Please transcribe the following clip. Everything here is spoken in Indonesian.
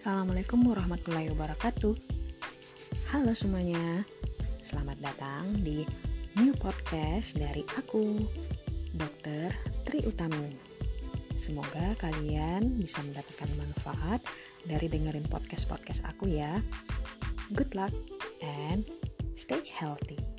Assalamualaikum warahmatullahi wabarakatuh. Halo semuanya, selamat datang di new podcast dari aku, Dr. Tri Utami. Semoga kalian bisa mendapatkan manfaat dari dengerin podcast-podcast aku ya. Good luck and stay healthy.